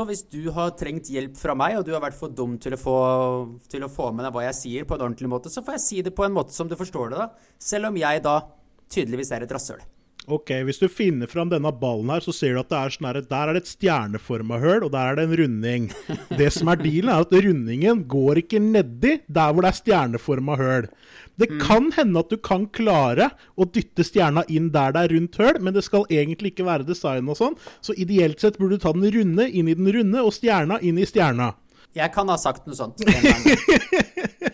Så hvis du har trengt hjelp fra meg, og du har vært for dum til å få, til å få med deg hva jeg sier på en ordentlig måte, så får jeg si det på en måte som du forstår det, da. Selv om jeg da tydeligvis er et rasshøl. Ok, Hvis du finner fram denne ballen her, så ser du at det er sånn her, der er det et stjerneforma høl, og der er det en runding. Det som er dealen, er at rundingen går ikke nedi der hvor det er stjerneforma høl. Det kan hende at du kan klare å dytte stjerna inn der det er rundt høl, men det skal egentlig ikke være design og sånn. Så ideelt sett burde du ta den runde inn i den runde, og stjerna inn i stjerna. Jeg kan ha sagt noe sånt.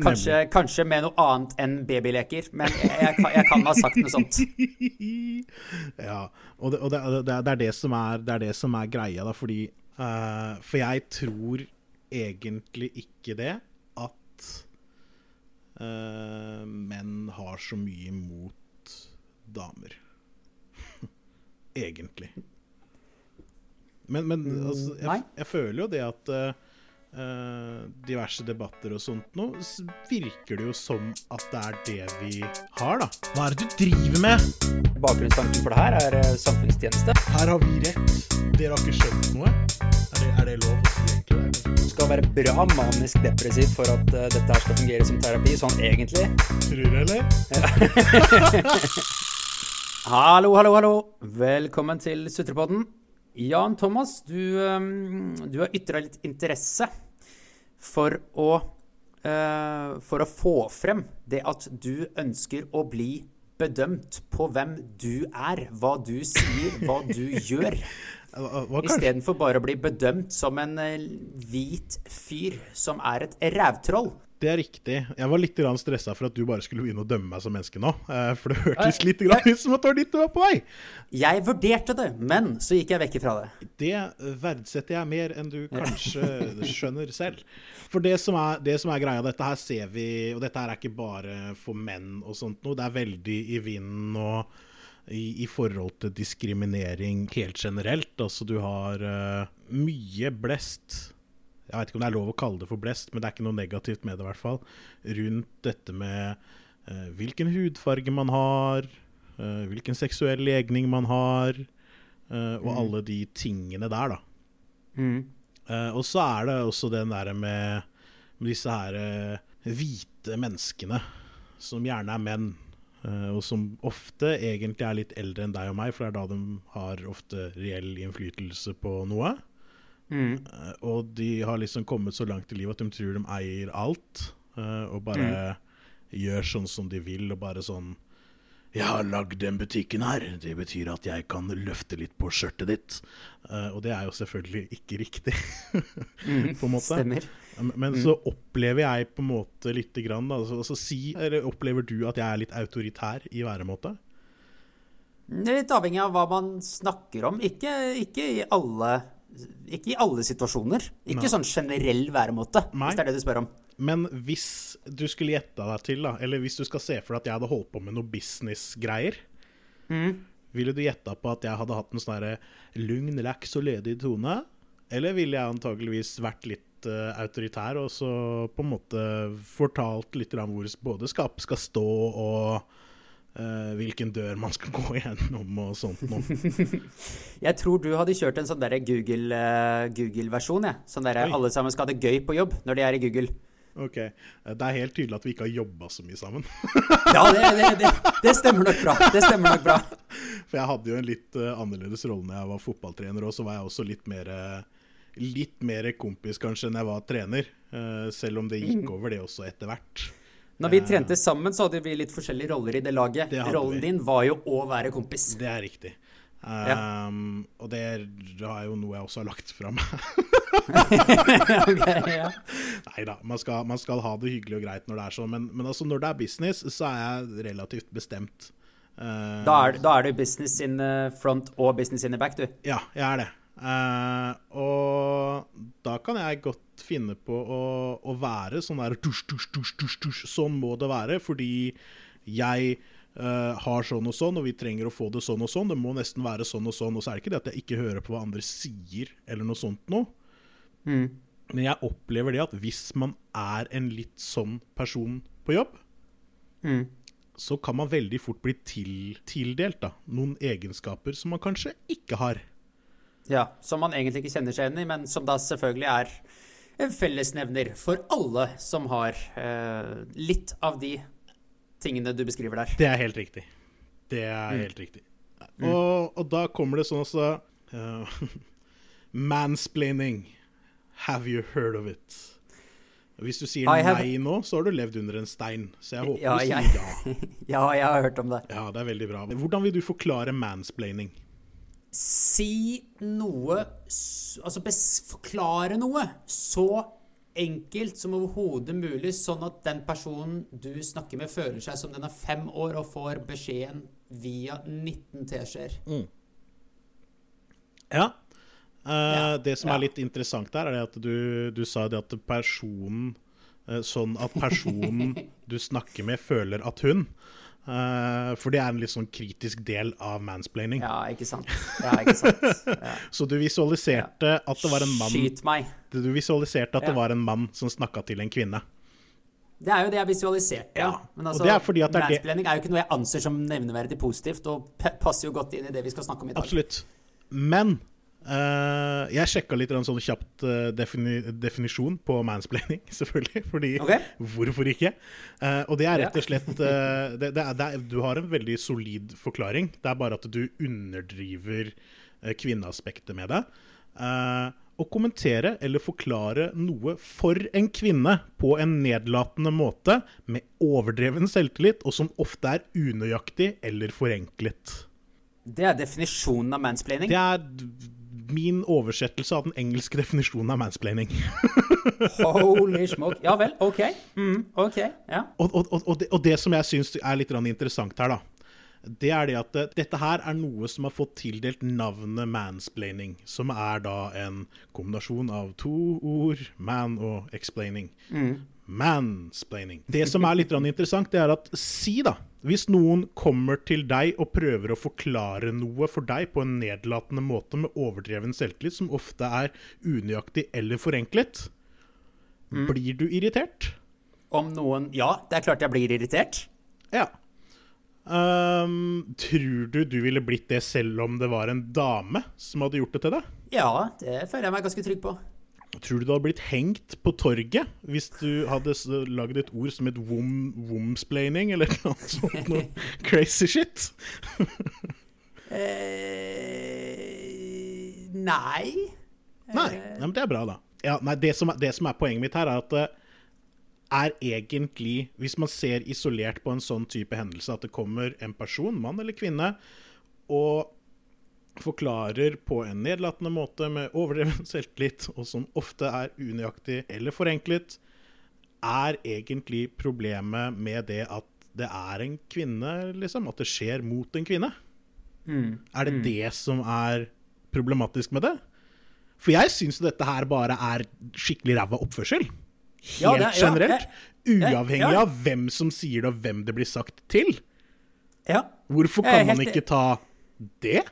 Kanskje, kanskje med noe annet enn babyleker, men jeg, jeg, kan- jeg kan ha sagt noe sånt. Ja, og det, og det, det, er- det, er det, som er, det er det som er greia, da, fordi uh, For jeg tror egentlig ikke det at uh, menn har så mye imot damer. egentlig. Men, men altså, jeg, jeg føler jo det at eh, diverse debatter og sånt nå, virker det jo som at det er det vi har, da. Hva er det du driver med? Bakgrunnstanken for det her er eh, samfunnstjeneste. Her har vi rett. Dere har ikke skjønt noe. Er det, er det lov? Du skal være bra manisk depressiv for at uh, dette her skal fungere som terapi, sånn egentlig. Tror du, eller? Hallo, hallo, hallo. Velkommen til Sutrepodden. Jan Thomas, du, um, du har ytra litt interesse for å eh, For å få frem det at du ønsker å bli bedømt på hvem du er, hva du sier, hva du gjør. Istedenfor bare å bli bedømt som en eh, hvit fyr som er et rævtroll. Det er riktig. Jeg var litt stressa for at du bare skulle begynne å dømme meg som menneske nå. eh, For det hørtes litt ut som at det var dit du var på vei. Jeg vurderte det, men så gikk jeg vekk ifra det. Det verdsetter jeg mer enn du kanskje skjønner selv. For det som, er, det som er greia, dette her ser vi, og dette her er ikke bare for menn og sånt noe, det er veldig i vinden og i, i forhold til diskriminering helt generelt. Altså du har uh, mye blest jeg vet ikke om det er lov å kalle det for blest, men det er ikke noe negativt med det, i hvert fall. Rundt dette med eh, hvilken hudfarge man har, eh, hvilken seksuell legning man har, eh, og alle de tingene der, da. Eh, og så er det også den der med, med disse her eh, hvite menneskene, som gjerne er menn. eh, og som ofte egentlig er litt eldre enn deg og meg, for det er da de har ofte reell innflytelse på noe. Eh, og de har liksom kommet så langt i livet at de tror de eier alt, eh, og bare gjør sånn som de vil, og bare sånn jeg har lagd den butikken her. Det betyr at jeg kan løfte litt på skjørtet ditt. Uh, og det er jo selvfølgelig ikke riktig, på en måte. Stemmer. Men- Men så opplever jeg på en måte lite grann da, altså, altså si, Opplever du at jeg er litt autoritær i væremåte? Det litt avhengig av hva man snakker om. Ikke, ikke, i, alle, ikke i alle situasjoner. Ikke sånn generell væremåte, Nei. hvis det er det du spør om. Men hvis du skulle gjette deg til, da, eller hvis du skal se for deg at jeg hadde holdt på med noe businessgreier, ville du gjetta på at jeg hadde hatt en sånn herre lugn, lax og ledig tone? Eller ville jeg antageligvis vært litt eh, autoritær og så på en måte fortalt litt om hvor både skapet skal stå og eh, hvilken dør man skal gå gjennom og sånt noe? Jeg tror du hadde kjørt en sånn Google, eh, Google-versjon. Sånn der alle sammen skal ha det gøy på jobb når de er i Google. Ok, eh, Det er helt tydelig at vi ikke har jobba så mye sammen. Ja, det, det, det, det stemmer nok bra. Det stemmer nok bra. For jeg hadde jo en litt uh, annerledes rolle når jeg var fotballtrener, og så var jeg også litt mer, litt mer kompis kanskje enn jeg var trener. selv om det gikk Mm. over det også etter hvert. Når vi trente sammen, så hadde vi litt forskjellige roller i det laget. Det Rollen vi. din var jo å være kompis. Det er riktig. Ja. Um, Og det er, jo noe jeg også har lagt fra meg. okay, ja. Nei da, man man skal ha det hyggelig og greit når det er sånn, men, men altså når det er business, så er jeg relativt bestemt. Uh, Da er, da er du business in the front og business in the back, du. Ja, jeg er det. Uh, og da kan jeg godt finne på å, å være sånn der tusj, tusj, tusj, tusj, tusj. Sånn må det være, fordi jeg uh, har sånn og sånn, og vi trenger å få det sånn og sånn. Det må nesten være sånn og sånn. Og så er det ikke det at jeg ikke hører på hva andre sier, eller noe sånt noe. Men jeg opplever det at hvis man er en litt sånn person på jobb, så kan man veldig fort bli til, tildelt da, noen egenskaper som man kanskje ikke har. Ja, Som man egentlig ikke kjenner seg igjen i, men som da selvfølgelig er en fellesnevner for alle som har eh, litt av de tingene du beskriver der. Det er helt riktig. Det er helt riktig. Og, og da kommer det sånn også uh, Mansplaining. Have you heard of it? Hvis du sier have- nei nå, så har du levd under en stein. Så jeg håper Ja, du sier jeg- ja. Ja, jeg har hørt om det. Ja, det er veldig bra. Hvordan vil du forklare mansplaining? Si noe Altså forklare noe så enkelt som overhodet mulig, sånn at den personen du snakker med, føler seg som den er fem år og får beskjeden via 19 teskjeer. Ja. Uh, Ja, Det som ja. er litt interessant der, er at du, du sa det at personen eh, Sånn at personen du snakker med, føler at hun For det er en litt sånn kritisk del av mansplaining. Ja, ikke sant? Ja, ikke sant? Ja. Så du visualiserte at det var en mann Skyt meg. Du visualiserte at det var en mann som snakka til en kvinne. Det er jo det jeg visualiserte. Ja. Men og altså, det er fordi at det er mansplaining er jo ikke noe jeg anser som nevneverdig positivt, og passer jo godt inn i det vi skal snakke om i dag. Absolutt. Men eh, jeg sjekka litt sånn kjapt uh, defini definisjon på mansplaining, selvfølgelig. Fordi okay. hvorfor ikke? Uh, og det er rett og slett det, det er, det er, Du har en veldig solid forklaring. Det er bare at du underdriver kvinneaspektet med det. Å kommentere eller forklare noe for en kvinne på en nedlatende måte med overdreven selvtillit, og som ofte er unøyaktig eller forenklet. Det er definisjonen av mansplaining. Det er min oversettelse av den engelske definisjonen av mansplaining. Holy smoke. Ja vel, OK. Mm, OK. Ja. Og, og, og, det, og det som jeg syns er litt interessant her, da, det er det at dette her er noe som har fått tildelt navnet mansplaining, som er da en kombinasjon av to ord, man og explaining. Mansplaining. Det som er litt interessant, det er at si, da, hvis noen kommer til deg og prøver å forklare noe for deg på en nedlatende måte med overdreven selvtillit, som ofte er unøyaktig eller forenklet, blir du irritert? Om noen Ja, det er klart jeg blir irritert. Ja. Um, tror du du ville blitt det selv om det var en dame som hadde gjort det til deg? Ja, det føler jeg meg ganske trygg på. Tror du du hadde blitt hengt på torget hvis du hadde lagd et ord som et wom, womsplaining, eller noe sånt noe crazy shit? Eh, nei. Nei, nei, men det er bra, da. Ja, nei, det, som er, det som er poenget mitt her, er at det er egentlig, hvis man ser isolert på en sånn type hendelse, at det kommer en person, mann eller kvinne, og forklarer på en nedlatende måte med overdreven selvtillit, og som ofte er unøyaktig eller forenklet, er egentlig problemet med det at det er en kvinne, liksom. At det skjer mot en kvinne. Er det det som er problematisk med det? For jeg syns dette her bare er skikkelig ræva oppførsel. Helt Ja, det ja, generelt. Uavhengig ja. av hvem som sier det, og hvem det blir sagt til. Ja. Hvorfor kan man ikke ta det?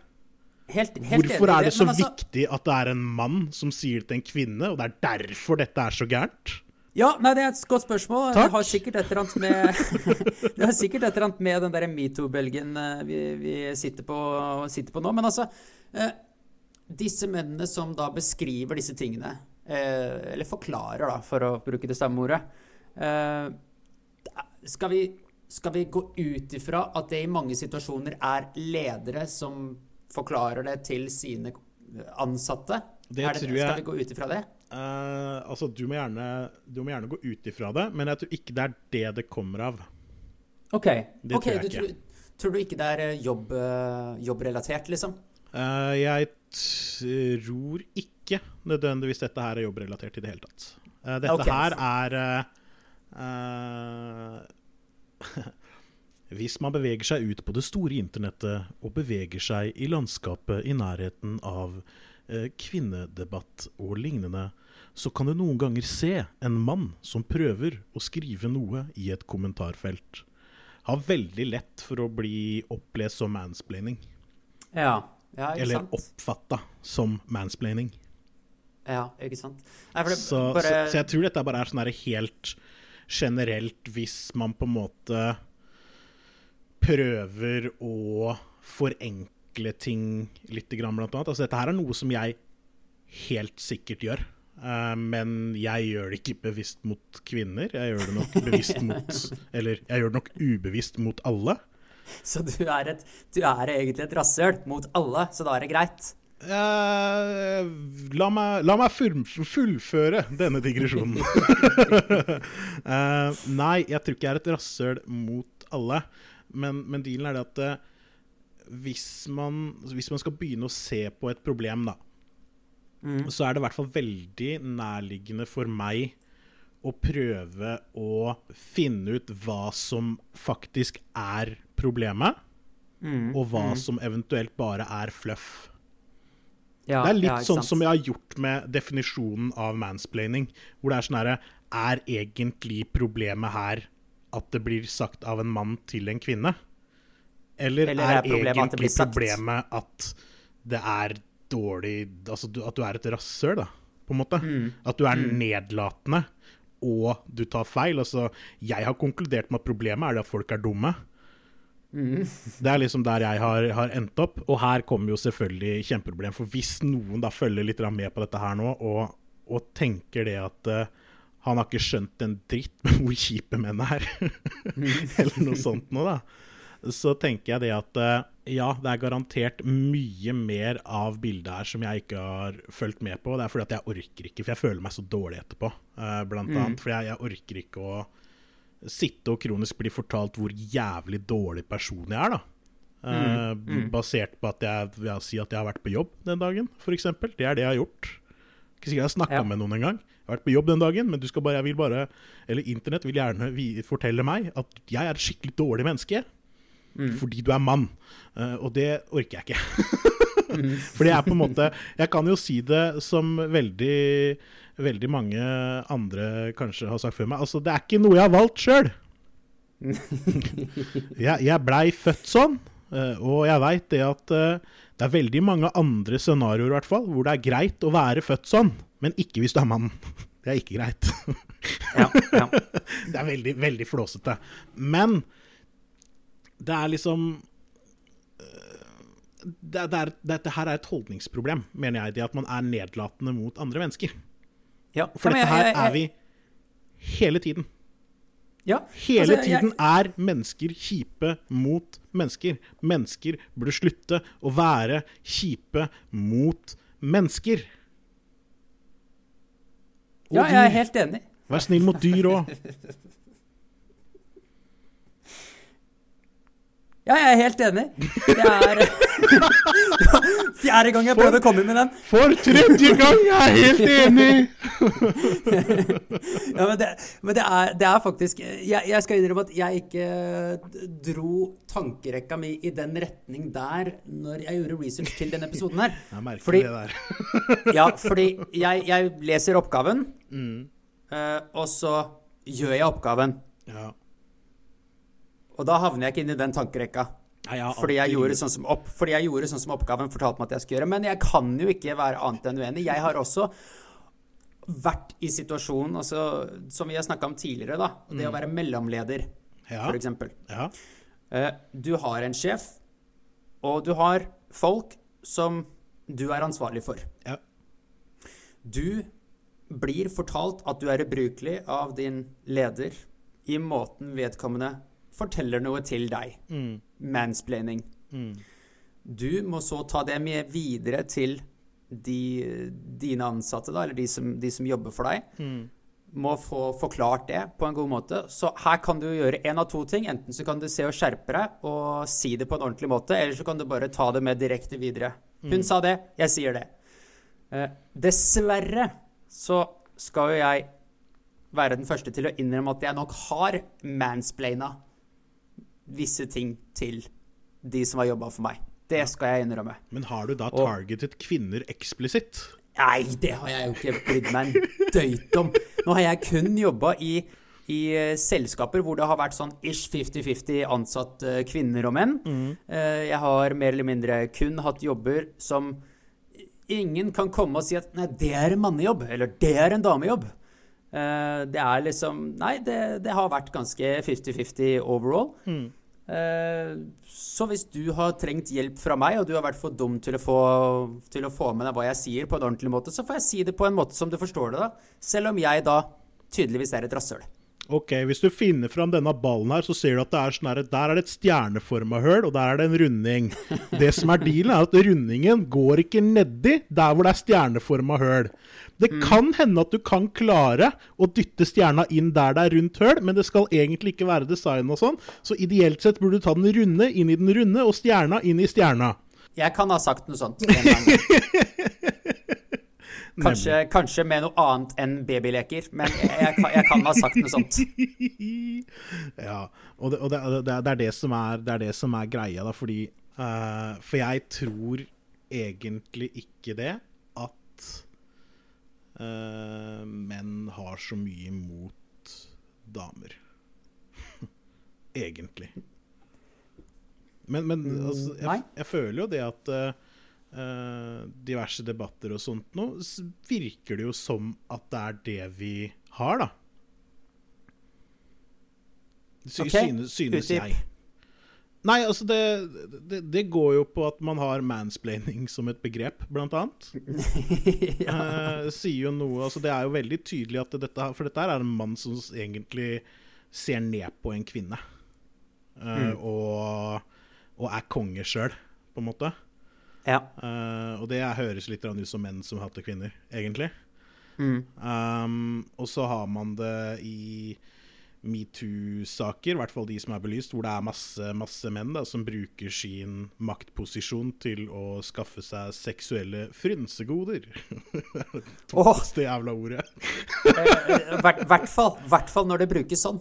Helt, helt Hvorfor er det så altså- viktig at det er en mann som sier det til en kvinne, og det er derfor dette er så gærent? Ja, nei, det er et godt spørsmål. Takk. Det har sikkert et eller annet med den der metoo-bølgen eh, vi, vi sitter, på, sitter på nå. Men altså eh, Disse mennene som da beskriver disse tingene, eh, eller forklarer, da, for å bruke det samme ordet skal, vi, skal vi gå ut ifra at det i mange situasjoner er ledere som forklarer det til sine ansatte? Det er det, tror jeg- Skal vi gå ut ifra det? Uh, altså, du må, gjerne, du må gjerne gå ut ifra det, men jeg tror ikke det er det det kommer av. OK. Det okay, tror jeg du ikke. tror, tror du ikke det er eh, jobb, eh, jobbrelatert, liksom? Uh, jeg tror ikke nødvendigvis dette her er jobbrelatert i det hele tatt. Uh, dette okay. her er uh, Hvis man beveger seg ut på det store internettet og beveger seg i landskapet i nærheten av eh, kvinnedebatt og lignende, så kan du noen ganger se en mann som prøver å skrive noe i et kommentarfelt. Har veldig lett for å bli opplest som mansplaining. Ja. ja ikke Eller sant? oppfatta som mansplaining. Ja, ikke sant? Nei, det, Så, bare, så, så jeg tror dette bare er sånn helt generelt hvis man på en måte prøver å forenkle ting litt, blant annet. Altså, dette her er noe som jeg helt sikkert gjør. Eh, men jeg gjør det ikke bevisst mot kvinner. Jeg gjør det nok bevisst mot Eller jeg gjør det nok ubevisst mot alle. Så du er, et, du er egentlig et rasshøl mot alle, så da er det greit? Uh, la meg, la meg full, fullføre denne digresjonen. uh, nei, jeg tror ikke jeg er et rasshøl mot alle. Men, men dealen er det at eh, hvis, man, hvis man skal begynne å se på et problem, da, Mm. så er det i hvert fall veldig nærliggende for meg å prøve å finne ut hva som faktisk er problemet, Mm. og hva som eventuelt bare er fluff. Ja, Det er litt ja, sånn som jeg har gjort med definisjonen av mansplaining. Hvor det er sånn herre Er egentlig problemet her at det blir sagt av en mann til en kvinne? Eller, Eller er, er problemet egentlig at problemet at det er dårlig Altså at du er et rasshøl, da, på en måte? Mm. At du er nedlatende, og du tar feil. Altså, jeg har konkludert med at problemet er at folk er dumme. Mm. Det er liksom der jeg har, har endt opp. Og her kommer jo selvfølgelig kjempeproblem. For hvis noen da følger litt med på dette her nå, og, og tenker det at eh, han har ikke skjønt en dritt med hvor kjipe menn er, eller noe sånt noe, da. Så tenker jeg det at eh, ja, det er garantert mye mer av bildet her som jeg ikke har fulgt med på. Det er fordi at jeg orker ikke, for jeg føler meg så dårlig etterpå, eh, blant Mm. annet. For jeg, jeg orker ikke å sitte og kronisk bli fortalt hvor jævlig dårlig person jeg er, da. Eh, Mm. Basert på at jeg vil si at jeg har vært på jobb den dagen, f.eks. Det er det jeg har gjort. Ikke sikkert jeg har snakka Ja. med noen engang. Jeg har vært på jobb den dagen, men du skal bare, jeg vil bare Eller internett vil gjerne fortelle meg at jeg er et skikkelig dårlig menneske. Mm. Fordi du er mann. Eh, og det orker jeg ikke. For det er på en måte Jeg kan jo si det som veldig Veldig mange andre kanskje har sagt før meg. Altså, det er ikke noe jeg har valgt sjøl. jeg jeg blei født sånn, eh, og jeg veit det at eh, det er veldig mange andre scenarioer i hvert fall, hvor det er greit å være født sånn, men ikke hvis du er mann. Det er ikke greit. Ja, ja. Det er veldig, veldig flåsete. Men det er liksom øh, det, det er, Dette her er et holdningsproblem, mener jeg. Det at man er nedlatende mot andre mennesker. ja. For dette her er vi hele tiden. Ja. Hele Altså, jeg- tiden er mennesker kjipe mot mennesker. Mennesker burde slutte å være kjipe mot mennesker. Og Ja, jeg er helt enig. Vær snill mot dyr òg. Ja, jeg er helt enig. Det er Fjerde gang jeg prøvde å komme med den. For tredje gang! Jeg er helt enig! Ja, men det, men det, er, det er faktisk jeg, jeg skal innrømme at jeg ikke dro tankerekka mi i den retning der når jeg gjorde research til denne episoden her. Jeg merker Fordi- det der. Ja, fordi jeg, jeg leser oppgaven, mm. og så gjør jeg oppgaven. Ja. Og da havner jeg ikke inn i den tankerekka. Nei, jeg Fordi jeg, gjorde sånn som opp, fordi jeg gjorde sånn som oppgaven fortalte meg at jeg skulle gjøre. Men jeg kan jo ikke være annet enn uenig. Jeg har også vært i situasjonen, altså, som vi har snakka om tidligere, da. Det å være mellomleder, ja. eksempel. Ja. Eh, Du har en sjef, og du har folk som du er ansvarlig for. Ja. Du blir fortalt at du er ubrukelig av din leder i måten vedkommende forteller noe til deg. Mm. Mansplaining. Du må så ta det med videre til de, dine ansatte, da, eller de som, de som jobber for deg. Må få forklart det på en god måte. Så her kan du gjøre én av to ting. Enten så kan du se og skjerpe deg og si det på en ordentlig måte, eller så kan du bare ta det med direkte videre. Hun sa det, jeg sier det. Eh, dessverre så skal jo jeg være den første til å innrømme at jeg nok har mansplaina visse ting til de som har jobba for meg. Det skal jeg innrømme. Men har du da Og- kvinner eksplisitt? Nei, det har jeg jo ikke brydd meg en døyt om. Nå har jeg kun jobba i, i eh, selskaper hvor det har vært sånn ish 50-50 ansatt eh, kvinner og menn. Mm. Jeg har mer eller mindre kun hatt jobber som ingen kan komme og si at nei, det er en mannejobb, eller det er en damejobb. Eh, Det er liksom Nei, det, det har vært ganske 50-50 overall. Eh, så hvis du har trengt hjelp fra meg, og du har vært for dum til å, få, til å få med deg hva jeg sier på en ordentlig måte, så får jeg si det på en måte som du forstår det, da. Selv om jeg da tydeligvis er et rasshøl. Ok, Hvis du finner fram denne ballen her, så ser du at det er sånn her, der er det et stjerneforma høl, og der er det en runding. Det som er dealen, er at rundingen går ikke nedi der hvor det er stjerneforma høl. Det kan hende at du kan klare å dytte stjerna inn der det er rundt høl, men det skal egentlig ikke være design og sånn. Så ideelt sett burde du ta den runde inn i den runde, og stjerna inn i stjerna. Jeg kan ha sagt noe sånt. Kanskje, kanskje med noe annet enn babyleker, men jeg, jeg, kan- jeg kan ha sagt noe sånt. Ja, og, det, og det, det, er- det, det, som er, det er det som er greia, da, fordi uh, For jeg tror egentlig ikke det at eh, menn har så mye imot damer. egentlig. Men, men altså, jeg, jeg føler jo det at eh, diverse debatter og sånt nå, virker det jo som at det er det vi har, da. Sy okay. synes, synes jeg. Nei, altså det, det, det går jo på at man har mansplaining som et begrep, blant annet. ja. Eh, sier jo noe Altså Det er jo veldig tydelig at dette For dette er en mann som egentlig ser ned på en kvinne. Eh, og, og er konge sjøl, på en måte. Ja. Eh, og det høres litt ut som menn som hater kvinner, egentlig. Mm. Um, og så har man det i metoo-saker, i hvert fall de som er belyst, hvor det er masse, masse menn da, som bruker sin maktposisjon til å skaffe seg seksuelle frynsegoder. Åh. Det jævla ordet. Eh, hvert, hvert, fall, hvert fall når det brukes sånn.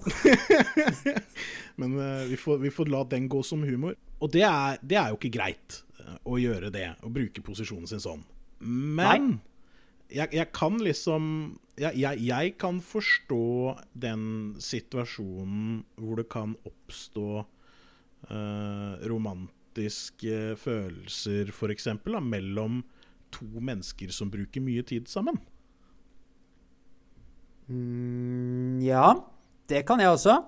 Men eh, vi, får, vi får la den gå som humor. Og det er, det er jo ikke greit eh, å gjøre det, å bruke posisjonen sin sånn. Men jeg, jeg kan liksom jeg, jeg, jeg kan forstå den situasjonen hvor det kan oppstå eh, romantiske følelser, f.eks., mellom to mennesker som bruker mye tid sammen. Mm, ja, det kan jeg også.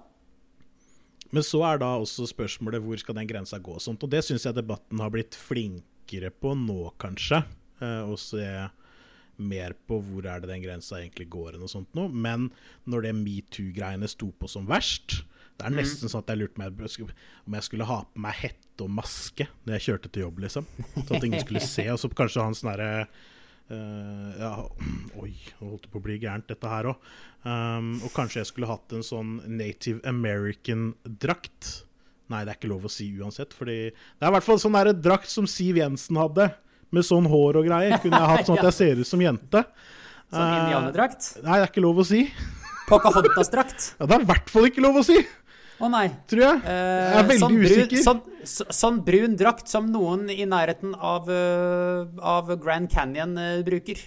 Men så er da også spørsmålet hvor skal den grensa gå. og Sånt, og det syns jeg debatten har blitt flinkere på nå, kanskje. Eh, å se mer på hvor er det den grensa egentlig går. Og sånt nå. Men når det metoo-greiene sto på som verst Det er nesten sånn at jeg lurte meg om jeg skulle ha på meg hette og maske når jeg kjørte til jobb, liksom. Sånn at ingen skulle se. Og så kanskje han sånn herre Uh, ja, oi, nå holdt det på å bli gærent, dette her òg. Um, og kanskje jeg skulle hatt en sånn Native American-drakt. Nei, det er ikke lov å si uansett, fordi det er i hvert fall sånn der drakt som Siv Jensen hadde, med sånn hår og greier. Kunne jeg hatt sånn at jeg ser ut som jente. Sånn indianerdrakt? Uh, Nei, det er ikke lov å si. Pocahontas-drakt. Ja, det er i hvert fall ikke lov å si, Å nei. tror jeg. Eh, Jeg er veldig sånn brun, usikker. Sånn, sånn brun drakt som noen i nærheten av, eh, av Grand Canyon eh, bruker.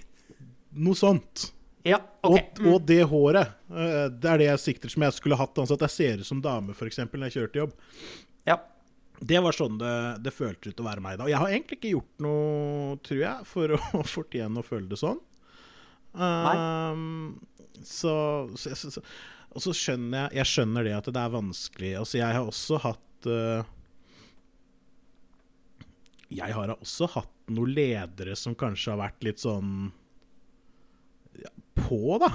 Noe sånt. Ja, OK. Og, og det håret. eh, det er det jeg sikter som jeg skulle hatt. Altså at jeg ser ut som dame, f.eks., når jeg kjører til jobb. Ja. Det var sånn det, det føltes ut å være meg da. Og jeg har egentlig ikke gjort noe, tror jeg, for å fortjene å føle det sånn. Um, så, så, så, Og så skjønner jeg Jeg skjønner det at det er vanskelig. Altså, jeg har også hatt uh, Jeg har også hatt noen ledere som kanskje har vært litt sånn ja, på, da.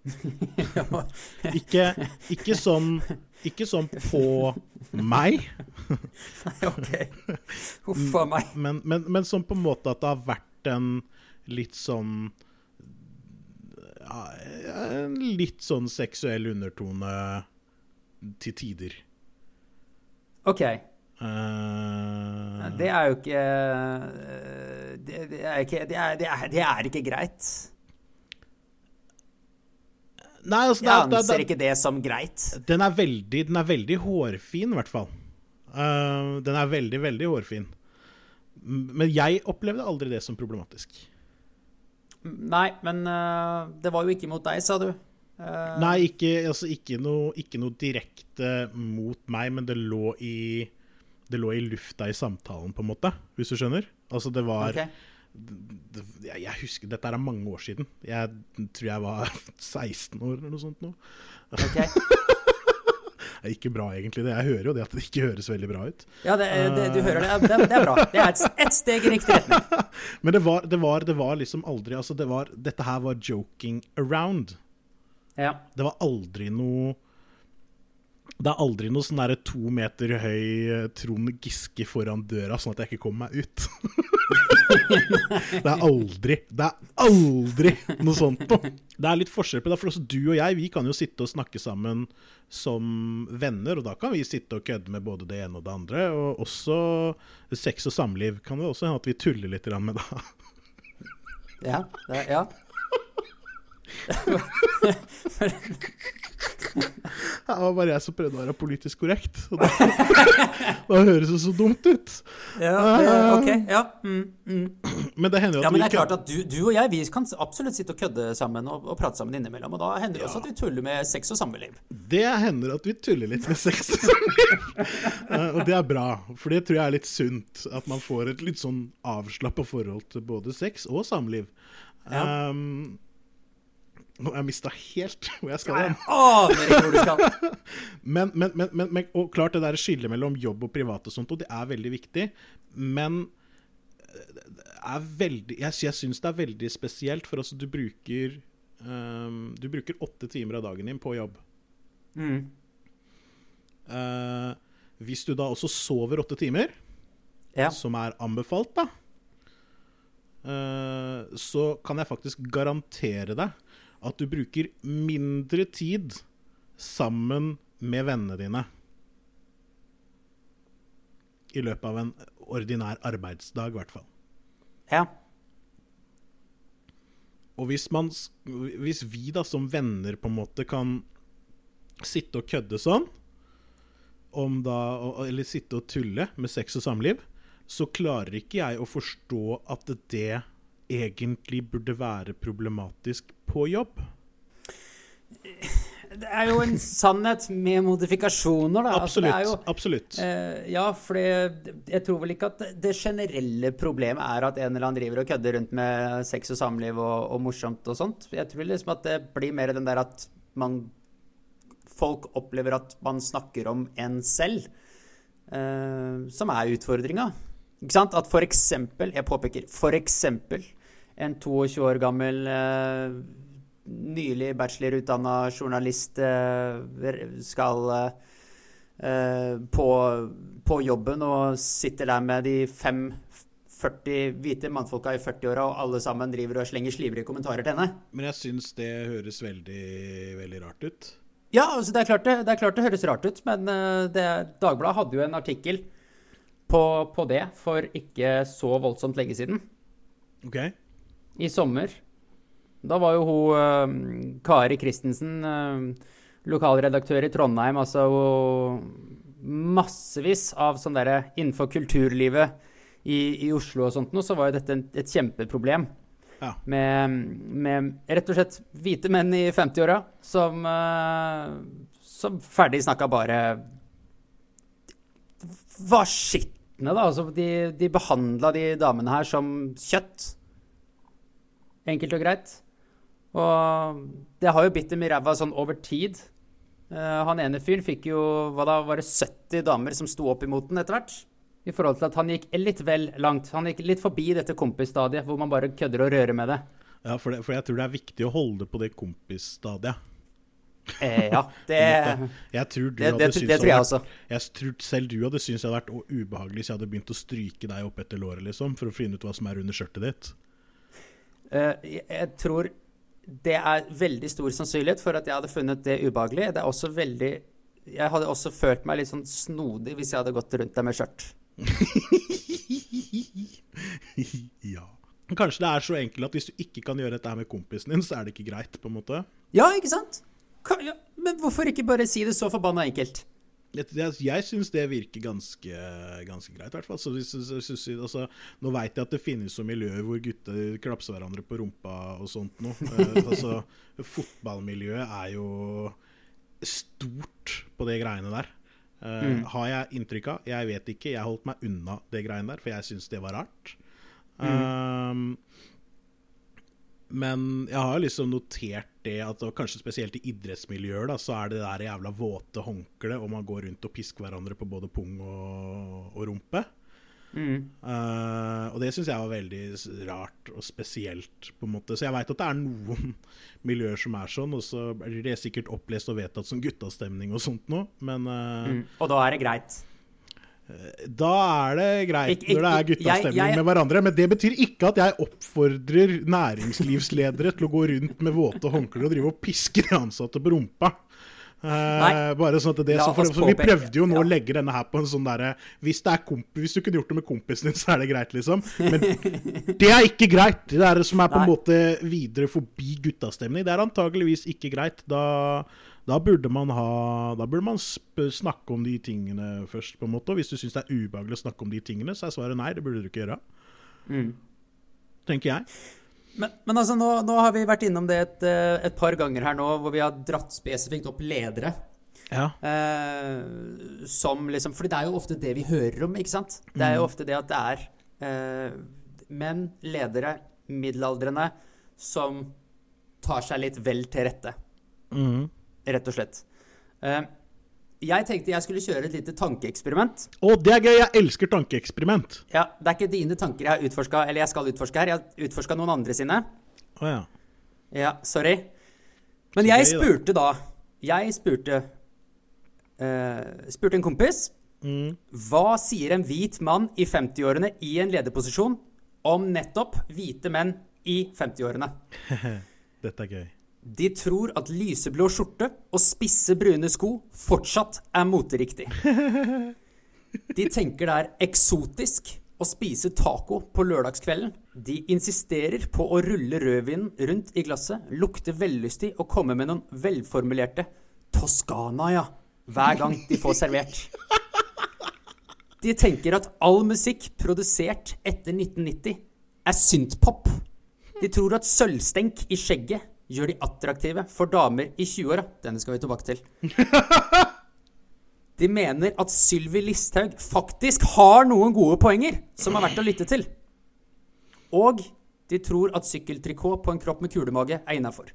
ikke, ikke sånn Ikke sånn på meg, Nei, OK. Huff a meg. men, men, men sånn på en måte at det har vært en litt sånn ja, En litt sånn seksuell undertone til tider. OK. Uh, Det er jo ikke eh, Det, det, er, ikke, det, er, det, er, det er ikke greit. Nei, altså, Jeg er- det er- anser ikke det som greit. Den er veldig, den er veldig hårfin, i hvert fall. Uh, den er veldig, veldig hårfin. Men jeg opplevde aldri det som problematisk. Nei, men uh, det var jo ikke mot deg, sa du. Uh... Nei, ikke, altså, ikke, noe, ikke noe direkte mot meg, men det lå i Det lå i lufta i samtalen, på en måte, hvis du skjønner? Altså, det var ok. Det, jeg, husker Dette er mange år siden. Jeg tror jeg var 16 år eller noe sånt nå. ok. er ikke bra, egentlig. det. Jeg hører jo det at det ikke høres veldig bra ut. Ja, det, det, du hører det. Det, det er bra. Det er et, et steg i riktig retning. Men det var, det var, det var liksom aldri altså det var, Dette her var joking around. Ja. Det var aldri noe Det er aldri noe sånn derre to meter høy eh, Trond Giske foran døra, sånn at jeg ikke kommer meg ut. det er aldri Det er aldri noe sånt noe. Det er litt forskjell på det, for også du og jeg vi kan jo sitte og snakke sammen som venner, og da kan vi sitte og kødde med både det ene og det andre. Og også sex og samliv kan det også hende at vi tuller litt med da. Ja. Det, ja. Det var bare jeg som prøvde å være politisk korrekt. Da, da høres det så dumt ut. ja ok. Ja. Mm, mm. Men det hender jo at Ja, men det er klart at du, du og jeg vi kan absolutt sitte og kødde sammen og, og prate sammen innimellom. Og da hender det også at vi tuller med sex og samliv. Det hender at vi tuller litt med sex og samliv. Eh, og det er bra, for det tror jeg er litt sunt. At man får et litt sånn avslappa forhold til både sex og samliv. Ja. Um, nå har jeg mista helt hvor jeg skal hen. Men, men, men, men, og klart det der skillet mellom jobb og privat og sånt, og det er veldig viktig. Men er veldig Jeg, jeg syns det er veldig spesielt, for altså du bruker um, Du bruker åtte timer av dagen din på jobb. Mm. Uh, hvis du da også sover åtte timer, Ja. som er anbefalt, da, uh, så kan jeg faktisk garantere deg at du bruker mindre tid sammen med vennene dine i løpet av en ordinær arbeidsdag, i hvert fall. ja. Og hvis, man, hvis vi da som venner på en måte kan sitte og kødde sånn, om da, eller sitte og tulle med sex og samliv, så klarer ikke jeg å forstå at det egentlig burde være problematisk på jobb. Det er jo en sannhet med modifikasjoner, da. Altså, Absolutt. Altså, jo, absolutt. Eh, ja, for jeg tror vel ikke at det- det generelle problemet er at en eller annen driver og kødder rundt med sex og samliv og, og morsomt og sånt. Jeg tror liksom at det blir mer den der at man Folk opplever at man snakker om en selv, eh, som er utfordringa. Ikke sant? At for eksempel, jeg påpeker for eksempel, en 22 år gammel eh, nylig bachelorutdanna journalist eh, skal eh, på, på jobben og sitter der med de fem 40 hvite mannfolka i 40-åra, og alle sammen driver og slenger slivrige kommentarer til henne. Men jeg syns det høres veldig, veldig rart ut. Ja, altså det er klart det, det, er klart det høres rart ut, men det, Dagbladet hadde jo en artikkel på, på det for ikke så voldsomt lenge siden. OK? I sommer. Da var jo hun eh, Kari Christensen, eh, lokalredaktør i Trondheim, altså massevis av sånn derre innenfor kulturlivet i, i Oslo og sånt noe, så var jo dette en, et kjempeproblem. Ja. Med, med rett og slett hvite menn i 50-åra som, eh, som ferdig snakka bare var skitne, da. Altså, de, de behandla de damene her som kjøtt. Enkelt og greit. Og det har jo bitt dem i ræva sånn over tid. Uh, han ene fyren fikk jo hva da, var det 70 damer som sto opp imot den etter hvert. I forhold til at han gikk litt vel langt. Han gikk litt forbi dette kompisstadiet hvor man bare kødder og rører med det. Ja, for, det, for jeg tror det er viktig å holde på det kompisstadiet. Eh, ja, det, Jeg tror du det, det, hadde det, syntes tror jeg også. Jeg tror selv du hadde syntes det hadde vært ubehagelig hvis jeg hadde begynt å stryke deg opp etter låret, liksom, for å finne ut hva som er under skjørtet ditt. Eh, jeg- tror det er veldig stor sannsynlighet for at jeg hadde funnet det ubehagelig. Det er også veldig Jeg hadde også følt meg litt sånn snodig hvis jeg hadde gått rundt der med skjørt. ja. Kanskje det er så enkelt at hvis du ikke kan gjøre dette her med kompisen din, så er det ikke greit, på en måte. Ja, ikke sant? Ja, men hvorfor ikke bare si det så forbanna enkelt? Jeg, jeg syns det virker ganske, ganske greit, i hvert fall. Altså, nå veit jeg at det finnes jo miljøer hvor gutter klapser hverandre på rumpa og sånt noe. Eh, altså, fotballmiljøet er jo stort på de greiene der. Mm. Har jeg inntrykk av? Jeg vet ikke. Jeg holdt meg unna det greiene der, for jeg syns det var rart. Um, men jeg har liksom notert det at kanskje spesielt i idrettsmiljøer da, så er det der jævla våte håndkleet, og man går rundt og pisker hverandre på både pung og, og rumpe. Eh, og det syns jeg var veldig rart og spesielt, på en måte. Så jeg veit at det er noen miljøer som er sånn, og så blir det sikkert opplest og vedtatt som guttastemning og sånt noe, men uh, Mm. Og da er det greit. Da er det greit når det er guttastemning med hverandre. Men det betyr ikke at jeg oppfordrer næringslivsledere til å gå rundt med våte håndklær og drive og piske de ansatte på rumpa. Eh, bare sånn at det så for, for Vi prøvde jo nå ja. å legge denne her på en sånn derre hvis, hvis du kunne gjort det med kompisen din, så er det greit, liksom. Men det er ikke greit. Det er det som er på en måte videre forbi guttastemning. Det er antageligvis ikke greit. Da, da burde man ha Da burde man sp snakke om de tingene først, på en måte. Og hvis du syns det er ubehagelig å snakke om de tingene, så er svaret nei. Det burde du ikke gjøre. Mm. Tenker jeg. Men, men altså, nå, nå har vi vært innom det et, eh, et par ganger her nå, hvor vi har dratt spesifikt opp ledere. Ja. Eh, som liksom Fordi det er jo ofte det vi hører om, ikke sant? Det er jo ofte det at det er eh, menn, ledere, middelaldrende, som tar seg litt vel til rette, Mhm. Rett og slett. Eh, jeg tenkte jeg skulle kjøre et lite tankeeksperiment. Å, det er gøy! Jeg elsker tankeeksperiment. Ja, Det er ikke dine tanker jeg har utforska, eller jeg skal utforske her. Jeg har utforska noen andre sine. Å ja. Ja, sorry. Men jeg spurte da Jeg spurte uh, Spurte en kompis Mm. Hva sier en hvit mann i 50-årene i en lederposisjon om nettopp hvite menn i 50-årene? Dette er gøy. De tror at lyseblå skjorte og spisse brune sko fortsatt er moteriktig. De tenker det er eksotisk å spise taco på lørdagskvelden. De insisterer på å rulle rødvinen rundt i glasset, lukte vellystig og komme med noen velformulerte 'Toskana', ja, hver gang de får servert. De tenker at all musikk produsert etter 1990 er synthpop. De tror at sølvstenk i skjegget gjør de attraktive for damer i 20-åra. Denne skal vi tilbake til. De mener at Sylvi Listhaug faktisk har noen gode poenger som er verdt å lytte til. Og de tror at sykkeltrikot på en kropp med kulemage er innafor.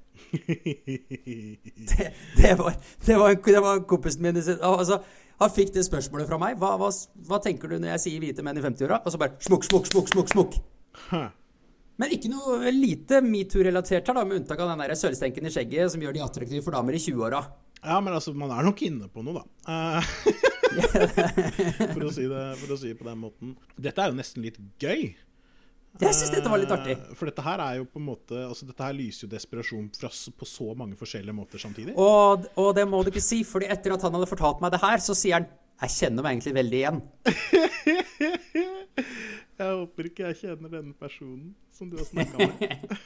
Det, det, var, det, var, det var kompisen min altså, Han fikk det spørsmålet fra meg. Hva, hva, hva tenker du når jeg sier hvite menn i 50-åra? Og så bare smukk, smukk, smukk, smukk. smukk. Men ikke noe lite metoo-relatert her, da, med unntak av den der sølvstenken i skjegget som gjør de attraktive for damer i 20-åra. Ja, men altså, man er nok inne på noe, da. For, å si det, for å si det på den måten. Dette er jo nesten litt gøy. Jeg syns dette var litt artig. Eh, For dette her er jo på en måte Altså, dette her lyser jo desperasjon fra, på så mange forskjellige måter samtidig. Og, og det må du ikke si, fordi etter at han hadde fortalt meg det her, så sier han jeg kjenner meg egentlig veldig igjen. Jeg håper ikke jeg kjenner denne personen som du har snakka med.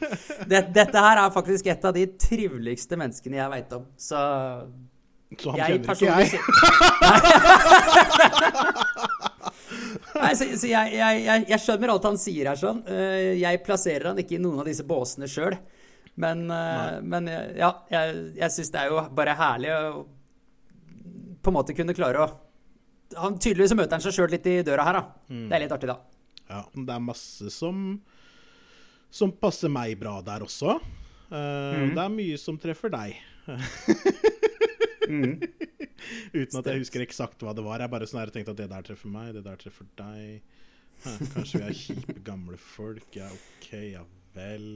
dette, dette her er faktisk et av de triveligste menneskene jeg veit om. Så Så han jeg kjenner ikke jeg. Nei, så, så jeg, jeg, jeg, skjønner alt han sier her sånn. Eh, Jeg plasserer han ikke i noen av disse båsene sjøl. Men, eh, men eh, ja, jeg, jeg syns det er jo bare herlig å på en måte kunne klare å han Tydeligvis møter han seg sjøl litt i døra her, da. Mm. Det er litt artig, da. Ja, det er masse som som passer meg bra der også. Uh, mm. Det er mye som treffer deg. Mm. Uten at jeg husker eksakt hva det var. Jeg bare sånn tenkte at det der treffer meg, det der treffer deg. Hæ, kanskje vi er kjipe gamle folk. Ja, OK, ja vel.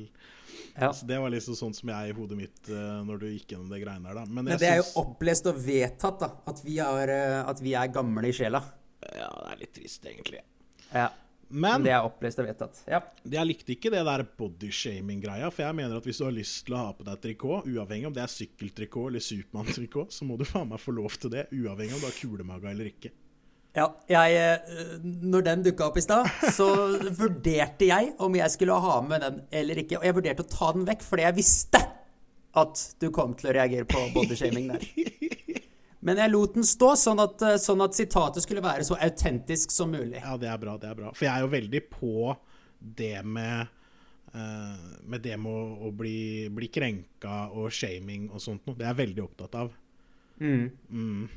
Ja. Altså, det var liksom sånn som jeg i hodet mitt eh, når du gikk gjennom det greiene der, da. Men, Men det er jo opplest og vedtatt, da. At vi er, eh, at vi er gamle i sjela. Ja, det er litt trist, egentlig. Ja. Men Det er opplest og vedtatt. Ja. jeg likte ikke det der bodyshaming-greia. For jeg mener at hvis du har lyst til å ha på deg trikot, uavhengig om det er sykkeltrikot eller Supermann-trikot, så må du faen meg få lov til det, uavhengig om du har kulemage eller ikke. Ja, jeg, eh, når den dukka opp i stad, så vurderte jeg om jeg skulle ha med den eller ikke. Og jeg vurderte å ta den vekk, fordi jeg visste at du kom til å reagere på bodyshaming der. Men jeg lot den stå, sånn at, eh, sånn at sitatet skulle være så autentisk som mulig. Ja, det er bra, det er bra. For jeg er jo veldig på det med uh, med det med å, å bli, bli krenka og shaming og sånt noe. Det er jeg veldig opptatt av. Mm.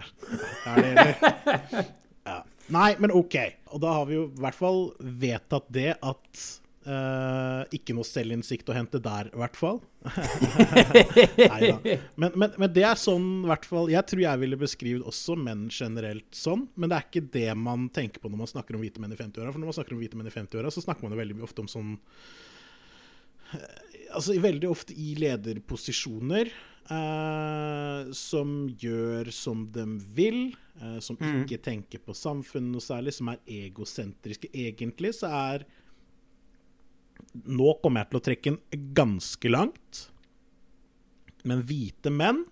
Er det, eller? Ja. Nei, men OK. Og da har vi jo i hvert fall vedtatt det at Eh, ikke noe selvinnsikt å hente der, i hvert fall. Neida. Men, men, men det er sånn, i hvert fall Jeg tror jeg ville beskrevet også menn generelt sånn, men det er ikke det man tenker på når man snakker om hvite menn i 50-åra. For når man snakker om hvite menn i 50-åra, så snakker man jo veldig ofte om sånn eh, Altså veldig ofte i lederposisjoner. uh, som gjør som de vil, uh, som ikke tenker på samfunnet noe særlig, som er egosentriske. Egentlig så er Nå kommer jeg til å trekke den ganske langt. Men hvite menn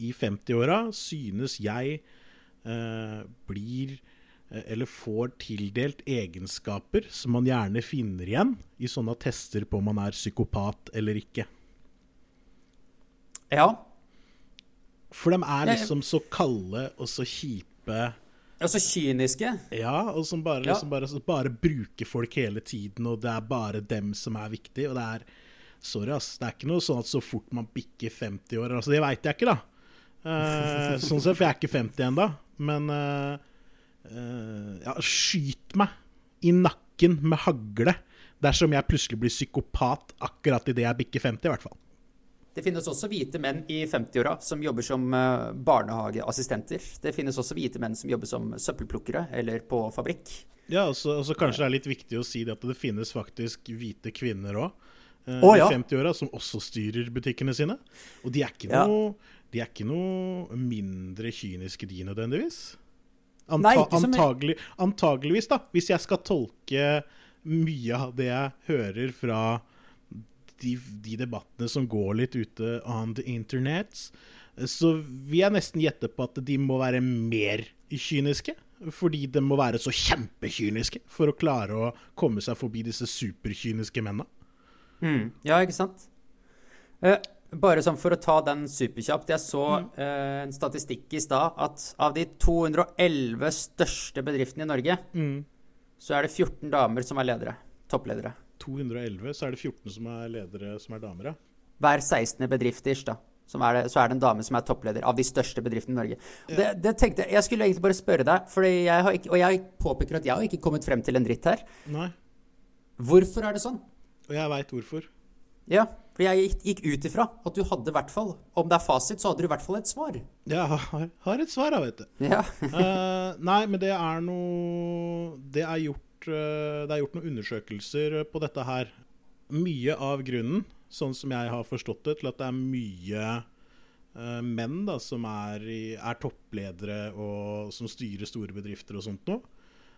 i 50-åra synes jeg eh, blir eh, eller får tildelt egenskaper som man gjerne finner igjen i sånne tester på om man er psykopat eller ikke. Ja. For de er liksom så kalde og så kjipe. Og så kyniske. Ja, og som bare, liksom bare, bare bruker folk hele tiden, og det er bare dem som er viktig. Og det er Sorry, ass. Det er ikke noe sånn at så fort man bikker 50 år Altså, det veit jeg ikke, da. Eh, sånn sett, for jeg er ikke 50 ennå. Men eh, eh, ja, skyt meg i nakken med hagle dersom jeg plutselig blir psykopat akkurat idet jeg bikker 50, i hvert fall. Det finnes også hvite menn i 50-åra som jobber som eh, barnehageassistenter. Det finnes også hvite menn som jobber som søppelplukkere eller på fabrikk. Ja, og så kanskje det er litt viktig å si det at det finnes faktisk hvite kvinner òg. Å, ja. I 50-åra som også styrer butikkene sine. Og de er ikke Ja. noe, de er ikke noe mindre kyniske, de nødvendigvis. Anta Nei, antagelig, antageligvis, da. Hvis jeg skal tolke mye av det jeg hører fra de, de debattene som går litt ute on the internet, så vil jeg nesten gjette på at de må være mer kyniske. Fordi de må være så kjempekyniske for å klare å komme seg forbi disse superkyniske mennene. Mm. Ja, ikke sant? Eh, bare sånn for å ta den superkjapt. Jeg så eh, en statistikk i stad at av de 211 største bedriftene i Norge, så er det 14 damer som er ledere. Toppledere. 211, så er det 14 som er ledere som er damer, ja. Hver 16. bedrift ish, da. Som er det, så er det en dame som er toppleder av de største bedriftene i Norge. Det, det tenkte Jeg jeg skulle egentlig bare spørre deg, jeg har ikke, og jeg påpeker at jeg har ikke kommet frem til en dritt her. Nei. Hvorfor er det sånn? Og jeg veit hvorfor. Ja, for jeg gikk, ut ifra at du hadde i hvert fall Om det er fasit, så hadde du i hvert fall et svar. Jeg har, har et svar, da, vet du. Ja. uh, nei, men det er noe Det er gjort, det er gjort noen undersøkelser på dette her. Mye av grunnen, sånn som jeg har forstått det, til at det er mye eh, menn da, som er, er toppledere og som styrer store bedrifter og sånt noe,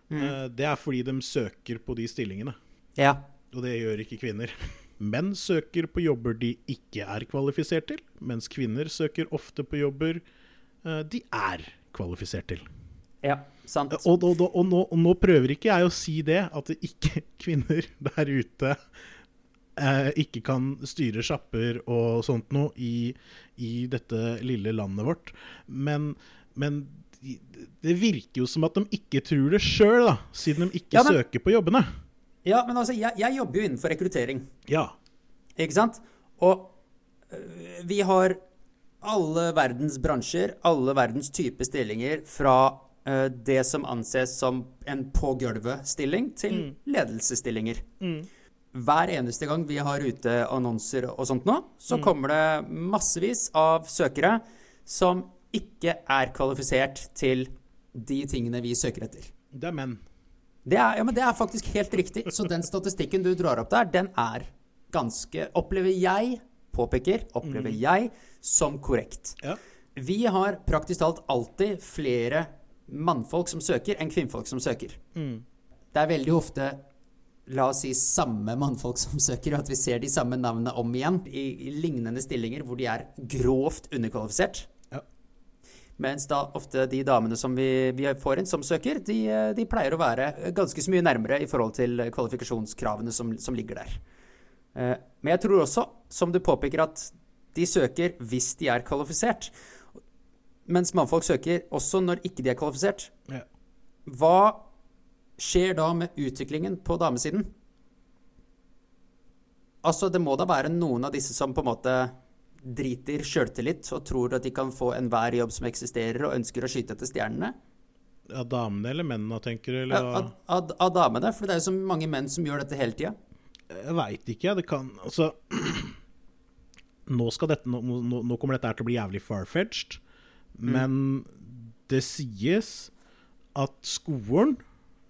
mm. det er fordi de søker på de stillingene. ja. Og det gjør ikke kvinner. Menn søker på jobber de ikke er kvalifisert til, mens kvinner søker ofte på jobber eh, de er kvalifisert til. Ja, sant. Og, og, og, og, nå, og nå prøver ikke jeg å si det, at det ikke kvinner der ute eh, ikke kan styre sjapper og sånt noe i, i dette lille landet vårt. Men, men det virker jo som at de ikke tror det sjøl, siden de ikke Ja, men- søker på jobbene. Ja, men altså, jeg, jeg jobber jo innenfor rekruttering, Ja. ikke sant? Og øh, vi har alle verdens bransjer, alle verdens type stillinger, fra øh, det som anses som en på gulvet-stilling, til ledelsesstillinger. Hver eneste gang vi har ute annonser og sånt nå, så kommer det massevis av søkere som ikke er kvalifisert til de tingene vi søker etter. Det er menn. Det er, ja, men det er faktisk helt riktig. Så den statistikken du drar opp der, den er ganske Opplever jeg, påpeker, opplever jeg som korrekt. Ja. Vi har praktisk talt alltid flere mannfolk som søker, enn kvinnfolk som søker. Det er veldig ofte La oss si samme mannfolk som søker, og at vi ser de samme navnene om igjen i, i lignende stillinger hvor de er grovt underkvalifisert. Ja. Mens da ofte de damene som vi, vi får inn som søker, de, de pleier å være ganske så mye nærmere i forhold til kvalifikasjonskravene som, som ligger der. Eh, Men jeg tror også, som du påpeker, at de søker hvis de er kvalifisert. Mens mannfolk søker også når ikke de er kvalifisert. Ja. Hva skjer da med utviklingen på damesiden? Altså, det må da være noen av disse som på en måte driter sjøltillit og tror at de kan få enhver jobb som eksisterer, og ønsker å skyte etter stjernene? Av damene eller mennene, tenker du? Eller? Ja, av, av, av damene, for det er jo så mange menn som gjør dette hele tida. Jeg veit ikke. Det kan Altså nå, dette, nå, nå, kommer dette her til å bli jævlig far-fetched, mm. men det sies at skolen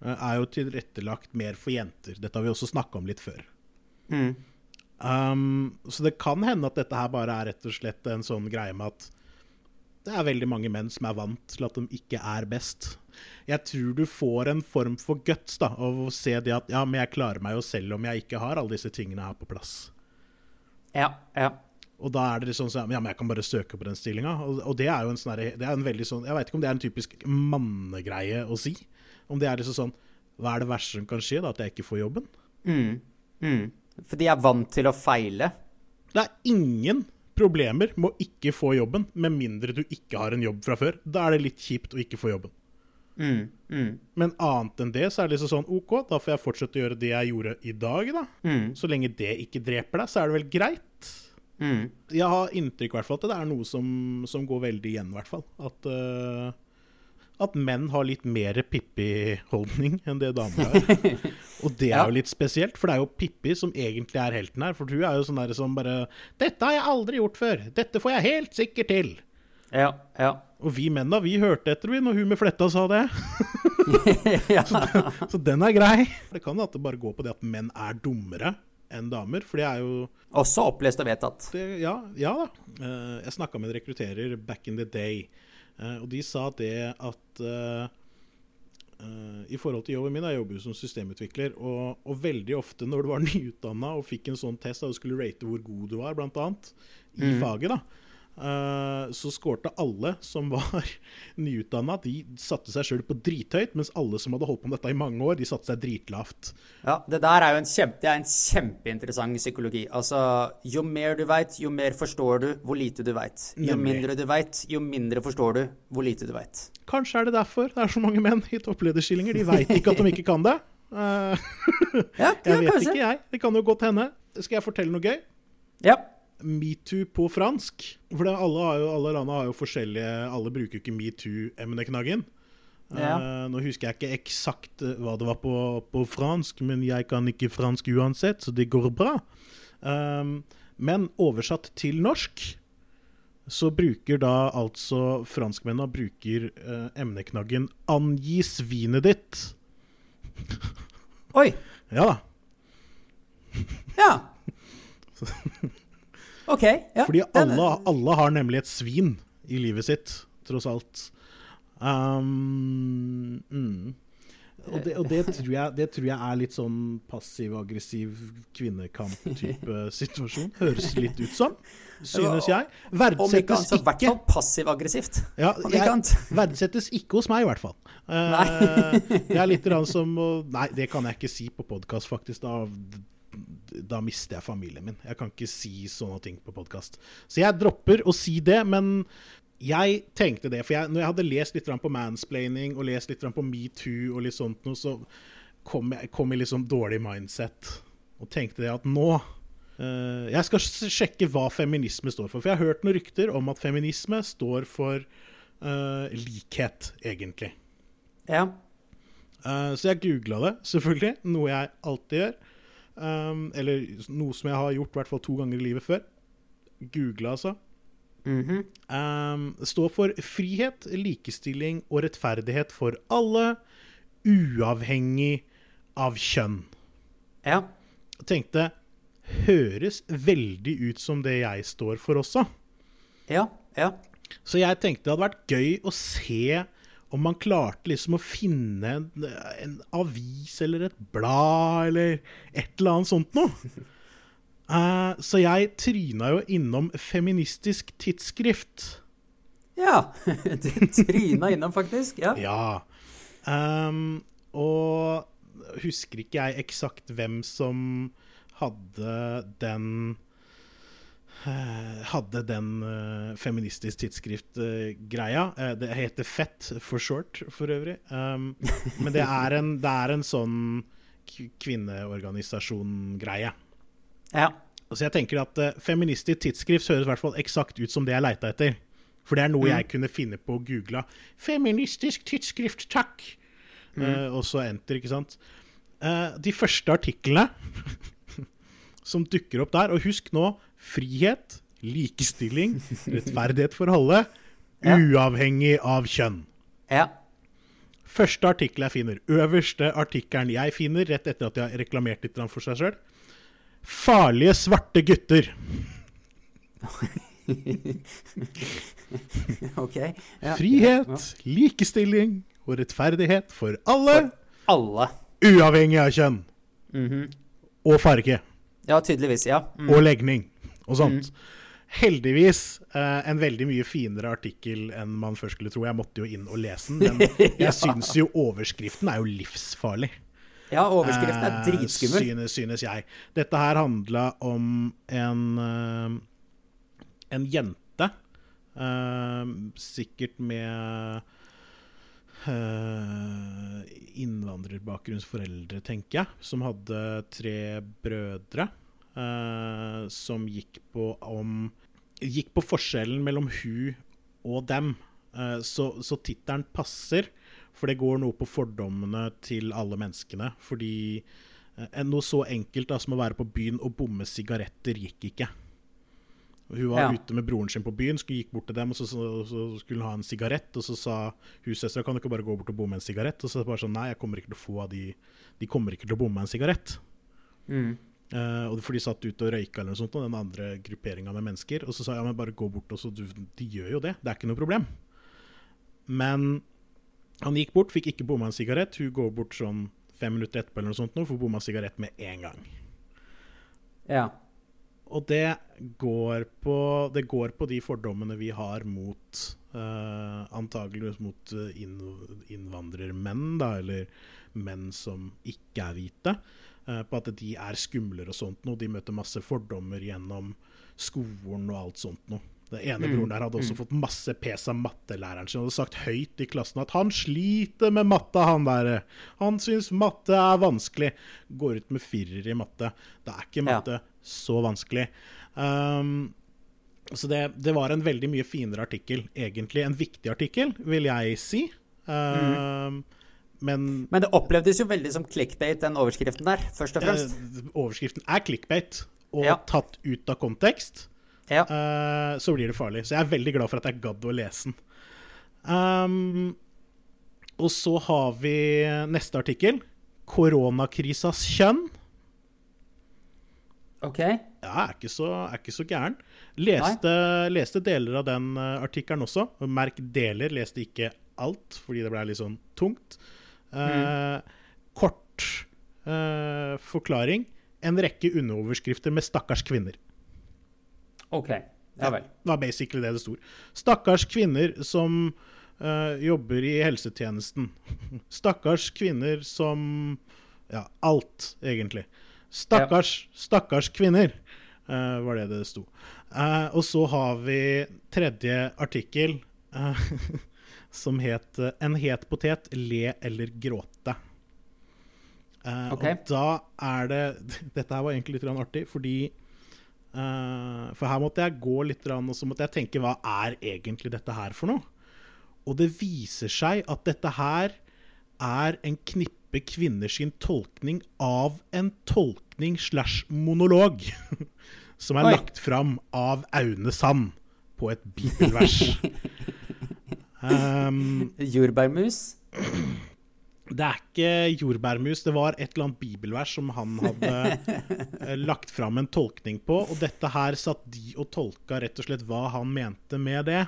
eh, er jo tilrettelagt mer for jenter. Dette har vi også snakka om litt før. Mm. Um, så det kan hende at dette her bare er rett og slett en sånn greie med at det er veldig mange menn som er vant til at de ikke er best. Jeg tror du får en form for guts da, av å se det at ja, men jeg klarer meg jo selv om jeg ikke har alle disse tingene her på plass. Ja, ja. Og da er det liksom sånn Ja, men jeg kan bare søke på den stillinga. Og, og, det er jo en sånn det er en veldig sånn Jeg veit ikke om det er en typisk mannegreie å si. Om det er liksom sånn Hva er det verste som kan skje? da? At jeg ikke får jobben? Mm. Mm. For de er vant til å feile? Det er ingen problemer med å ikke få jobben, med mindre du ikke har en jobb fra før. Da er det litt kjipt å ikke få jobben. Mm, mm. Men annet enn det, så er det liksom sånn OK, da får jeg fortsette å gjøre det jeg gjorde i dag, da. Mm. Så lenge det ikke dreper deg, så er det vel greit. Mm. Jeg har inntrykk hvert at det er noe som, som går veldig igjen, i hvert fall. At, uh, at menn har litt mer Pippi-holdning enn det damer har. Og det er jo litt spesielt, for det er jo Pippi som egentlig er helten her. For hun er jo sånn der som bare 'Dette har jeg aldri gjort før. Dette får jeg helt sikkert til'. Ja, ja. Og vi mennene, vi hørte etter vi når hun med fletta sa det. så, den, så den er grei. Det kan at det bare går på det at menn er dummere enn damer, for det er jo Også opplest og vedtatt. Det, ja, ja, da. Uh, jeg snakka med en rekrutterer back in the day, uh, og de sa det at uh, i forhold til jobben min, jeg jobber jo som systemutvikler, og, og, veldig ofte når du var nyutdanna og fikk en sånn test da du skulle rate hvor god du var, annet, i mm. faget, da, så skårte alle som var nyutdanna, de satte seg sjøl på drithøyt, mens alle som hadde holdt på med dette i mange år, de satte seg dritlavt. Ja, det der er jo en, kjempe, det er en kjempeinteressant psykologi. Altså, jo mer du veit, jo mer forstår du hvor lite du veit. Jo mindre du veit, jo mindre forstår du hvor lite du veit. Kanskje er det derfor det er så mange menn i topplederstillinger. De veit ikke at de ikke kan det. Uh, ja, jeg vet kanskje. ikke, jeg. Det kan jo godt hende. Skal jeg fortelle noe gøy? Ja metoo på fransk. For det, alle, jo, alle landene har jo forskjellige Alle bruker jo ikke metoo-emneknaggen. Ja. Uh, nå husker jeg ikke eksakt eh, hva det var på, på, fransk, men jeg kan ikke fransk uansett, så det går bra. Um, men oversatt til norsk så bruker da altså franskmennene bruker uh, emneknaggen 'angi svinet ditt'. Oi. Ja da. ja. Ok, ja. Fordi alle, alle, har nemlig et svin i livet sitt, tross alt. Um, mm. Og, det, og det, tror jeg, det, tror jeg, er litt sånn passiv-aggressiv kvinnekamp-type situasjon. Høres litt ut som, synes jeg. Verdsettes ikke I hvert fall passiv-aggressivt. Ja, verdsettes ikke hos meg, i hvert fall. Uh, det er litt som Nei, det kan jeg ikke si på podkast, faktisk. Da da mister jeg familien min. Jeg kan ikke si sånne ting på podkast. Så jeg dropper å si det, men jeg tenkte det. For jeg, når jeg hadde lest litt på mansplaining og lest litt på metoo og litt sånt noe, så kom jeg kom jeg liksom dårlig mindset og tenkte det at nå uh, Jeg skal sjekke hva feminisme står for. For jeg har hørt noen rykter om at feminisme står for uh, likhet, egentlig. Ja. Uh, så jeg googla det, selvfølgelig, noe jeg alltid gjør. Um, eller noe som jeg har gjort i hvert fall to ganger i livet før. Google, altså. Mm -hmm. um, det står for frihet, likestilling og rettferdighet for alle, uavhengig av kjønn. Ja. Jeg tenkte Høres veldig ut som det jeg står for også. Ja, ja. Så jeg tenkte det hadde vært gøy å se om man klarte liksom å finne en, en, avis eller et blad eller et eller annet sånt noe. Uh, så jeg tryna jo innom Feministisk tidsskrift. Ja. Du tryna innom, faktisk. Ja. ja. Um, og husker ikke jeg eksakt hvem som hadde den Eh, hadde den uh, feministisk tidsskrift-greia. Uh, det heter Fett for short, for øvrig. Um, men det er, en, det er en sånn kvinneorganisasjon-greie. Ja. Så jeg tenker at uh, feministisk tidsskrift høres i hvert fall eksakt ut som det jeg leita etter. For det er noe mm. jeg kunne finne på å google. 'Feministisk tidsskrift, takk!' Mm. og så enter, ikke sant. de første artiklene som dukker opp der. Og husk nå frihet, likestilling, rettferdighet for alle, Ja. uavhengig av kjønn. Ja. Første artikkel jeg finner, øverste artikkelen jeg finner, rett etter at jeg har reklamert litt for seg sjøl. Farlige svarte gutter. OK. Ja. Frihet, likestilling og rettferdighet for alle, Alle. uavhengig av kjønn. Mhm. Og farge. Ja, tydeligvis. Ja. Mm. Og legning. Og sånt. Heldigvis eh, en veldig mye finere artikkel enn man først skulle tro. Jeg måtte jo inn og lese den, men jeg Ja. syns jo overskriften er jo livsfarlig. ja, overskriften er Eh, dritskummel. Synes, synes jeg. Dette her handla om en eh, en jente, eh, sikkert med uh, innvandrerbakgrunnsforeldre, tenker jeg, som hadde tre brødre, Uh, som gikk på om Gikk på forskjellen mellom hun og dem. Eh, så så tittelen passer, for det går noe på fordommene til alle menneskene. Fordi eh, noe så enkelt da, som å være på byen og bomme sigaretter gikk ikke. Hun var Ja. ute med broren sin på byen, skulle gikk bort til dem, og så, så, så skulle hun ha en sigarett. Og så sa hussøstera kan du ikke bare gå bort og bomme en sigarett. Og så bare sånn nei, jeg kommer ikke til å få av de De kommer ikke til å bomme en sigarett. Mm. Eh, og For de satt ute og røyka eller noe sånt, og den andre grupperinga med mennesker. Og så sa jeg ja, men bare gå bort, og så du, De gjør jo det, det er ikke noe problem. Men han gikk bort, fikk ikke bomma en sigarett. Hun går bort sånn fem minutter etterpå eller noe sånt, nå, får bomma sigarett med en gang. Ja. Og det går på, det går på de fordommene vi har mot uh, Antakeligvis mot eh, innvandrermenn, da, eller menn som ikke er hvite. Eh, på at de er skumlere og sånt noe. De møter masse fordommer gjennom skolen og alt sånt noe. Den ene broren der hadde også fått masse pes av mattelæreren sin. Han hadde sagt høyt i klassen at 'han sliter med matte, han der'. 'Han syns matte er vanskelig'. Går ut med firer i matte. Da er ikke Ja. matte så vanskelig. Um, så det, det var en veldig mye finere artikkel, egentlig. En viktig artikkel, vil jeg si. Um, Men Men det opplevdes jo veldig som clickbait, den overskriften der, først og fremst. eh, overskriften er clickbait, og Ja. tatt ut av kontekst, Ja. eh, så blir det farlig. Så jeg er veldig glad for at jeg gadd å lese den. Um, og så har vi neste artikkel. Koronakrisas kjønn. OK. Ja, er ikke så, er ikke så gæren. Leste, leste deler av den uh, artikkelen også. Merk deler, leste ikke alt, fordi det ble litt sånn tungt. Eh, Kort eh, forklaring. En rekke underoverskrifter med 'stakkars kvinner'. OK. Ja vel. Det var basically det det sto. Stakkars kvinner som uh, jobber i helsetjenesten. Stakkars kvinner som Ja, alt, egentlig. Stakkars, stakkars kvinner, uh, var det det sto. Uh, og så har vi tredje artikkel, som het eh, 'En het potet, le eller gråte'. Uh, Ok. Og da er det Dette her var egentlig litt artig, fordi uh, For her måtte jeg gå litt, og så måtte jeg tenke hva er egentlig dette her for noe? Og det viser seg at dette her er en knippe kvinner sin tolkning av en tolkning slash monolog som er Oi. lagt fram av Aune Sand på et bibelvers. um, Jordbærmus. det er ikke jordbærmus, det var et eller annet bibelvers som han hadde eh, lagt fram en tolkning på, og dette her satt de og tolka rett og slett hva han mente med det.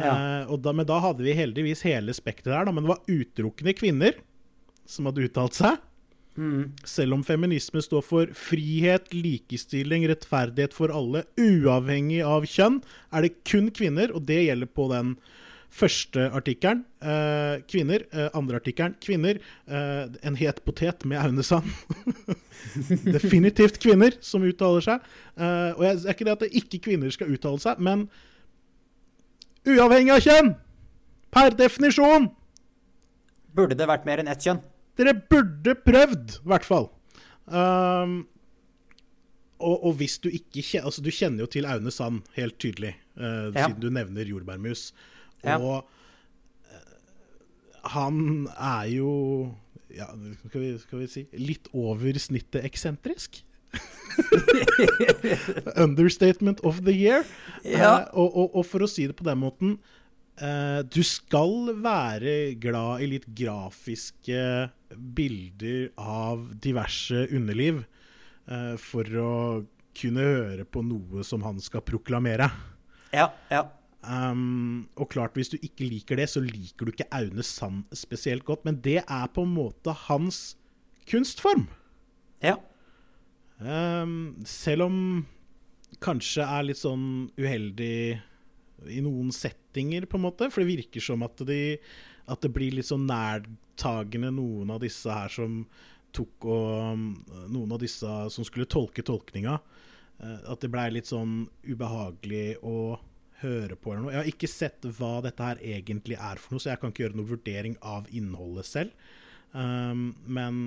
Ja. Uh, og da, men da hadde vi heldigvis hele spekteret her, da, men det var utelukkende kvinner som hadde uttalt seg. Selv om feminisme står for frihet, likestilling, rettferdighet for alle, uavhengig av kjønn, er det kun kvinner, og det gjelder på den første artikkelen. Eh, kvinner. Eh, andre artikkelen kvinner. Eh, en het potet med Aune Sand. Definitivt kvinner som uttaler seg. Eh, og jeg, er ikke det at det ikke kvinner skal uttale seg, men uavhengig av kjønn! Per definisjon! Burde det vært mer enn ett kjønn? Dere burde prøvd, i hvert fall. Um, og, og hvis du ikke kjenner Altså, du kjenner jo til Aune Sand, helt tydelig, uh, Ja. siden du nevner jordbærmus. Ja. Og eh, han er jo ja, skal vi, skal vi si litt over snittet eksentrisk. Understatement of the year. Ja. Eh, og, og, og for å si det på den måten eh, Du skal være glad i litt grafiske bilder av diverse underliv eh, for å kunne høre på noe som han skal proklamere. Ja, ja. Um, og klart, hvis du ikke liker det, så liker du ikke Aune Sand spesielt godt. Men det er på en måte hans kunstform. Ja. Um, selv om kanskje er litt sånn uheldig i noen settinger, på en måte. For det virker som at, de, at det blir litt sånn nærtagende, noen av disse her som tok og Noen av disse som skulle tolke tolkninga. Uh, at det blei litt sånn ubehagelig å høre på eller noe. Jeg har ikke sett hva dette her egentlig er for noe, så jeg kan ikke gjøre noen vurdering av innholdet selv. Um, men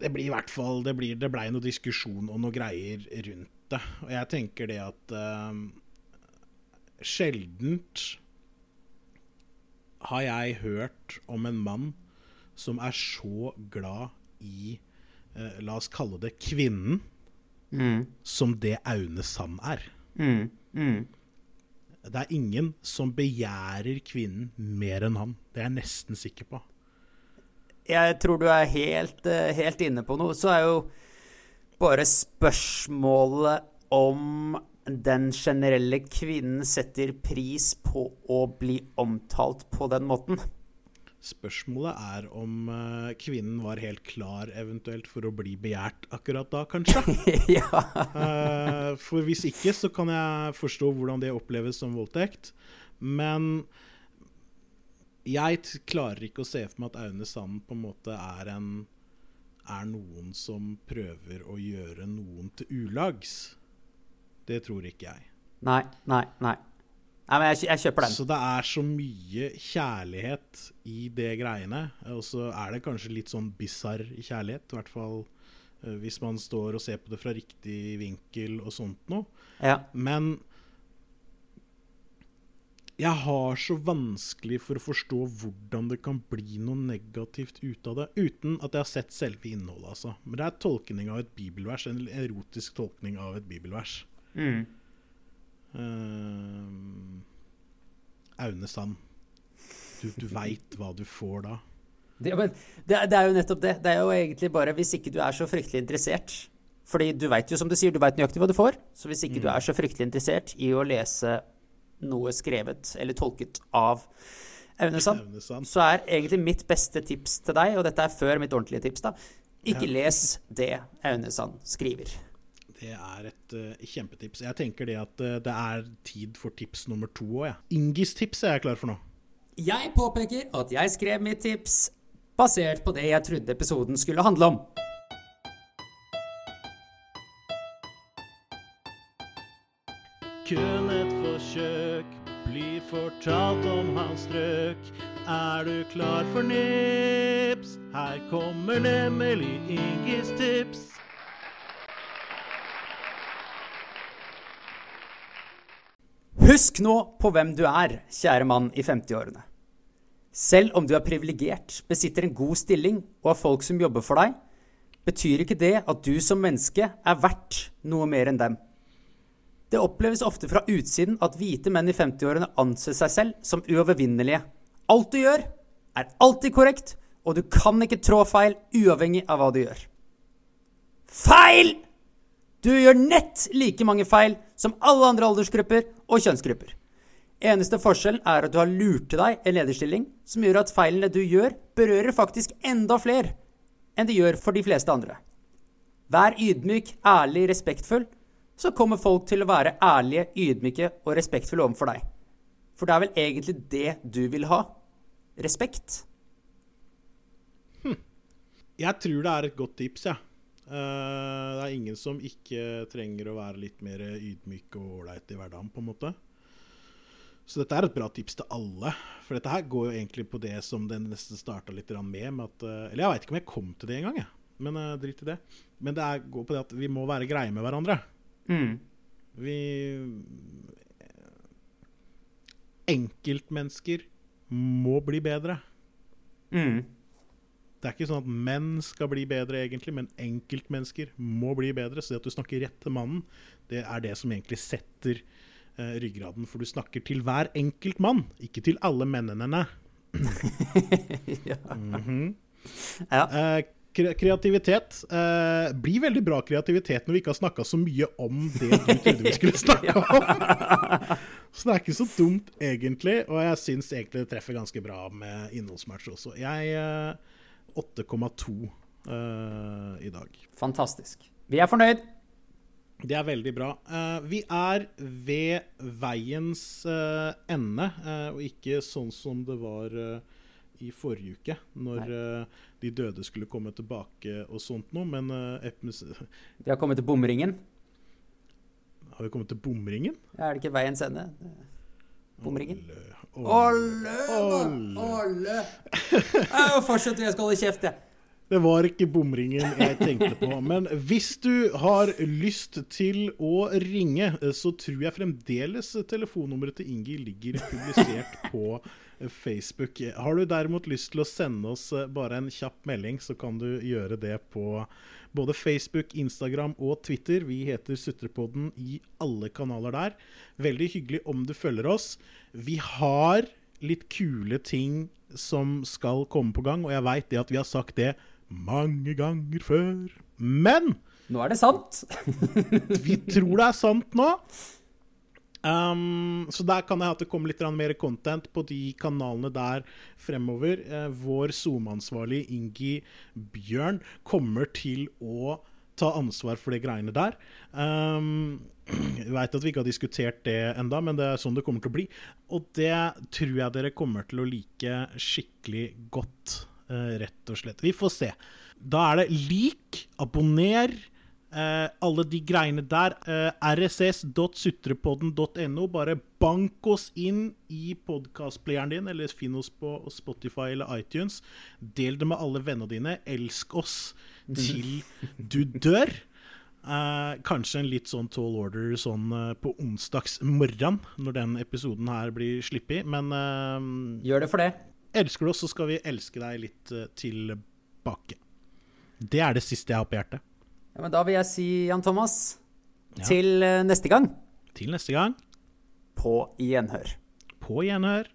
det blir i hvert fall Det, det blei noe diskusjon og noe greier rundt det. Og jeg tenker det at um, Sjeldent har jeg hørt om en mann som er så glad i uh, La oss kalle det kvinnen, Mm. som det Aune Sand er. Mm. Mm. Det er ingen som begjærer kvinnen mer enn han. Det er jeg nesten sikker på. Jeg tror du er helt, eh, helt inne på noe. Så er jo bare spørsmålet om den generelle kvinnen setter pris på å bli omtalt på den måten. Spørsmålet er om uh, kvinnen var helt klar eventuelt for å bli begjært akkurat da, kanskje. ja. uh, for hvis ikke, så kan jeg forstå hvordan det oppleves som voldtekt. Men jeg klarer ikke å se for meg at Aune Sand på en måte er en er noen som prøver å gjøre noen til ulags. Det tror ikke jeg. Nei, nei, nei. Nei, men jeg, jeg kjøper den. Så det er så mye kjærlighet i det greiene. Og så er det kanskje litt sånn bisarr kjærlighet. I hvert fall eh, hvis man står og ser på det fra riktig vinkel og sånt noe. Ja. Men jeg har så vanskelig for å forstå hvordan det kan bli noe negativt ut av det, uten at jeg har sett selve innholdet, altså. Men det er tolkning av et bibelvers, en erotisk tolkning av et bibelvers. Mm. Eh, Aune Sand. Du, du veit hva du får da. Det, men det, det er jo nettopp det. Det er jo egentlig bare hvis ikke du er så fryktelig interessert. Fordi du veit jo, som du sier, du veit nøyaktig hva du får. Så hvis ikke du er så fryktelig interessert i å lese noe skrevet eller tolket av Aune Sand, så er egentlig mitt beste tips til deg, og dette er før mitt ordentlige tips, da Ikke les det Aune Sand skriver. Det er et uh, kjempetips. Jeg tenker det at uh, det er tid for tips nummer to òg, jeg. Ingis tips er jeg klar for nå. Jeg påpeker at jeg skrev mitt tips basert på det jeg trodde episoden skulle handle om. Kun et forsøk blir fortalt om hans strøk. Er du klar for nips? Her kommer nemlig Ingis tips. Husk nå på hvem du er, kjære mann i 50-årene. Selv om du er privilegert, besitter en god stilling og har folk som jobber for deg, betyr ikke det at du som menneske er verdt noe mer enn dem. Det oppleves ofte fra utsiden at hvite menn i 50-årene anser seg selv som uovervinnelige. Alt du gjør, er alltid korrekt, og du kan ikke trå feil uavhengig av hva du gjør. Feil! Du gjør nett like mange feil som alle andre aldersgrupper og kjønnsgrupper. Eneste forskjellen er at du har lurt til deg en lederstilling som gjør at feilene du gjør, berører faktisk enda flere enn det gjør for de fleste andre. Vær ydmyk, ærlig, respektfull, så kommer folk til å være ærlige, ydmyke og respektfulle overfor deg. For det er vel egentlig det du vil ha? Respekt? Jeg tror det er et godt tips, jeg. Eh, det er ingen som ikke trenger å være litt mer ydmyk og ålreit i hverdagen, på en måte. Så dette er et bra tips til alle. For dette her går jo egentlig på det som den nesten starta litt med. med at, eh, eller jeg veit ikke om jeg kom til det engang, jeg. Men uh, drit i det. Men det er, går på det at vi må være greie med hverandre. Mm. Vi Enkeltmennesker må bli bedre. Mm. Det er ikke sånn at menn skal bli bedre, egentlig, men enkeltmennesker må bli bedre. Så det at du snakker rett til mannen, det er det som egentlig setter uh, ryggraden. For du snakker til hver enkelt mann, ikke til alle mennene. ja. Mm -hmm. ja. Uh, kreativitet uh, blir veldig bra kreativitet når vi ikke har snakka så mye om det du trodde vi skulle snakke om. så det er ikke så dumt, egentlig. Og jeg syns egentlig det treffer ganske bra med innholdsmatch også. Jeg 8,2 i dag. Fantastisk. Vi er fornøyd. Det er veldig bra. Uh, vi er ved veiens uh, ende, uh, og ikke sånn som det var i forrige uke, når de døde skulle komme tilbake og sånt noe, men Vi har kommet til bomringen. Har vi kommet til bomringen? Er det ikke veiens ende? Bomringen? Olle! Olle! Olle! Jeg fortsetter, jeg skal holde kjeft, jeg. Det var ikke bomringen jeg tenkte på. Men hvis du har lyst til å ringe, så tror jeg fremdeles telefonnummeret til Ingi ligger publisert på Facebook. Har du derimot lyst til å sende oss bare en kjapp melding, så kan du gjøre det på både Facebook, Instagram og Twitter. Vi heter Sutrepodden i alle kanaler der. Veldig hyggelig om du følger oss. Vi har litt kule ting som skal komme på gang, og jeg veit det at vi har sagt det mange ganger før. Men Nå er det sant! vi tror det er sant nå. Um, så der kan jeg at det kommer litt mer content på de kanalene der fremover. Uh, vår SoMe-ansvarlig Ingi Bjørn kommer til å ta ansvar for de greiene der. Um, jeg veit at vi ikke har diskutert det enda, men det er sånn det kommer til å bli. Og det tror jeg dere kommer til å like skikkelig godt. Uh, rett og slett. Vi får se. Da er det lik, abonner, uh, alle de greiene der. Eh, rss.sutrepodden.no. Bare bank oss inn i podkastplayeren din, eller finn oss på Spotify eller iTunes. Del det med alle vennene dine. Elsk oss til du dør. Eh, kanskje en litt sånn tall order sånn uh, på onsdagsmorgen, når den episoden her blir sluppet, men uh, Gjør det for det. Elsker du oss, så skal vi elske deg litt tilbake. Det er det siste jeg har på hjertet. Ja, men Da vil jeg si, Jan Thomas, ja. til neste gang Til neste gang. På gjenhør. På gjenhør.